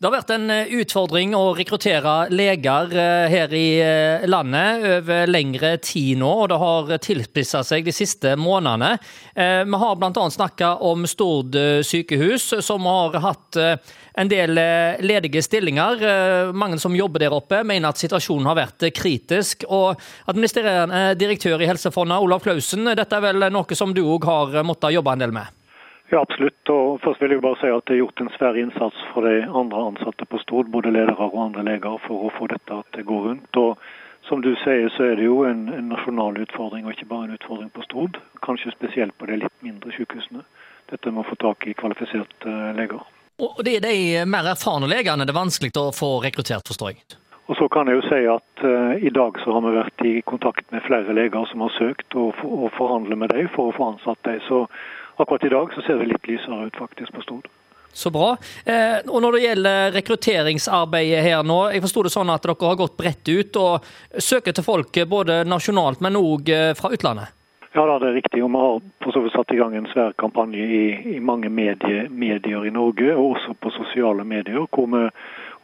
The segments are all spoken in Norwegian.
Det har vært en eh, utfordring å rekruttere leger eh, her i eh, landet over lengre tid nå, og det har tilspissa seg de siste månedene. Vi har bl.a. snakka om Stord sykehus, som har hatt en del ledige stillinger. Mange som jobber der oppe, mener at situasjonen har vært kritisk. Og administrerende direktør i Helsefondet, Olav Klausen, dette er vel noe som du òg har måttet jobbe en del med? Ja, absolutt. Og først vil jeg bare si at Det er gjort en svær innsats for de andre ansatte på Stord, både ledere og andre leger, for å få dette til å gå rundt. Og Som du sier, så er det jo en, en nasjonal utfordring, og ikke bare en utfordring på Stord. Kanskje spesielt på de litt mindre sykehusene. Dette med å få tak i kvalifiserte leger. Og Det er de mer erfarne legene det er vanskelig å få rekruttert, forstår jeg? Og så kan jeg jo si at uh, I dag så har vi vært i kontakt med flere leger som har søkt, og, og forhandler med dem for å få ansatt dem. Så akkurat i dag så ser det litt lysere ut faktisk på Stord. Så bra. Eh, og Når det gjelder rekrutteringsarbeidet her nå, jeg forsto det sånn at dere har gått bredt ut og søker til folk både nasjonalt, men òg eh, fra utlandet? Ja, da, det er riktig. og Vi har for så vidt satt i gang en svær kampanje i, i mange medie, medier i Norge, og også på sosiale medier, hvor vi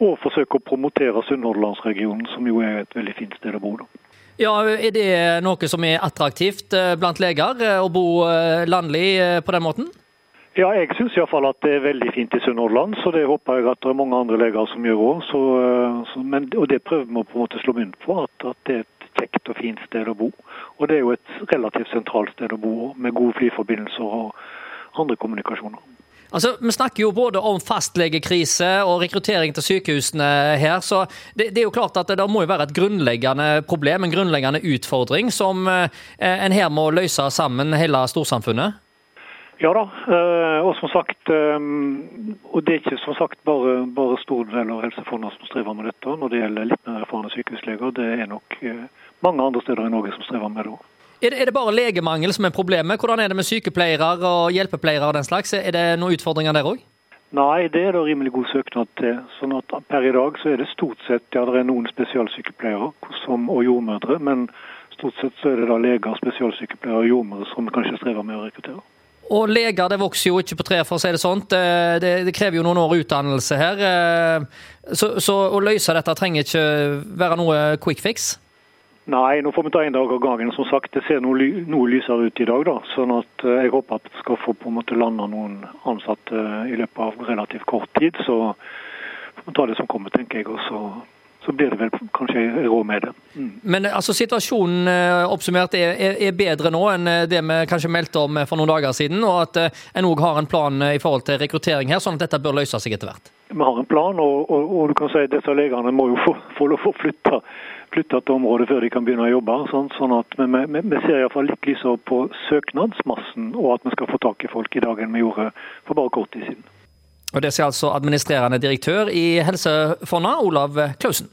og forsøker å promotere Sunnhordlandsregionen, som jo er et veldig fint sted å bo. da. Ja, Er det noe som er attraktivt eh, blant leger, eh, å bo eh, landlig på den måten? Ja, jeg syns iallfall at det er veldig fint i Sunnhordland, så det håper jeg at det er mange andre leger som gjør òg. Og det prøver vi på en måte å slå mynt på, at, at, det er et kjekt og fint sted å bo. Og det er jo et relativt sentralt sted å bo, med gode flyforbindelser og andre kommunikasjoner. Altså, Vi snakker jo både om fastlegekrise og rekruttering til sykehusene her. så det, det, er jo klart at det må jo være et grunnleggende problem, en grunnleggende utfordring, som eh, en her må løse sammen hele storsamfunnet? Ja da, eh, og som sagt eh, og det er ikke som sagt bare, bare Stord og Fonna som strever med dette når det gjelder litt mer erfarne sykehusleger. Det er nok mange andre steder i Norge som strever med det òg. Er det, er det, bare legemangel som er problemet? Hvordan er det med sykepleiere og hjelpepleiere og den slags? Er det noen utfordringer der òg? Nei, det er det rimelig god søknad til. Sånn at Per i dag så er det stort sett ja, det er noen spesialsykepleiere som, og jordmødre, men stort sett så er det da leger, spesialsykepleiere og jordmødre som kanskje strever med å rekruttere. Og leger det vokser jo ikke på tre, for å si det sånt. Det, det, krever jo noen år utdannelse her. Eh, så, så å løse dette trenger ikke være noe quick fix? Nei, nå får vi ta en dag av gangen. Som sagt, Det ser noe, noe lysere ut i dag. da, sånn at eh, Jeg håper at vi skal få på en måte landa noen ansatte eh, i løpet av relativt kort tid. Så får vi ta det som kommer, tenker jeg. og så, så blir det vel kanskje råd med det. Mm. Men altså, situasjonen oppsummert er, er, bedre nå enn det vi kanskje meldte om for noen dager siden, og at en òg har en plan i forhold til rekruttering her, sånn at dette bør løse seg etter hvert? Vi har en plan, og, og, og du kan si at disse legene må jo få, få lov å flytte flytte, til området før de kan begynne å jobbe. Sånn, sånn at Vi, vi, vi ser iallfall litt lysere på søknadsmassen, og at vi skal få tak i folk i dag enn vi gjorde for bare kort tid siden. Og Det sier altså administrerende direktør i Helsefondet, Olav Klausen.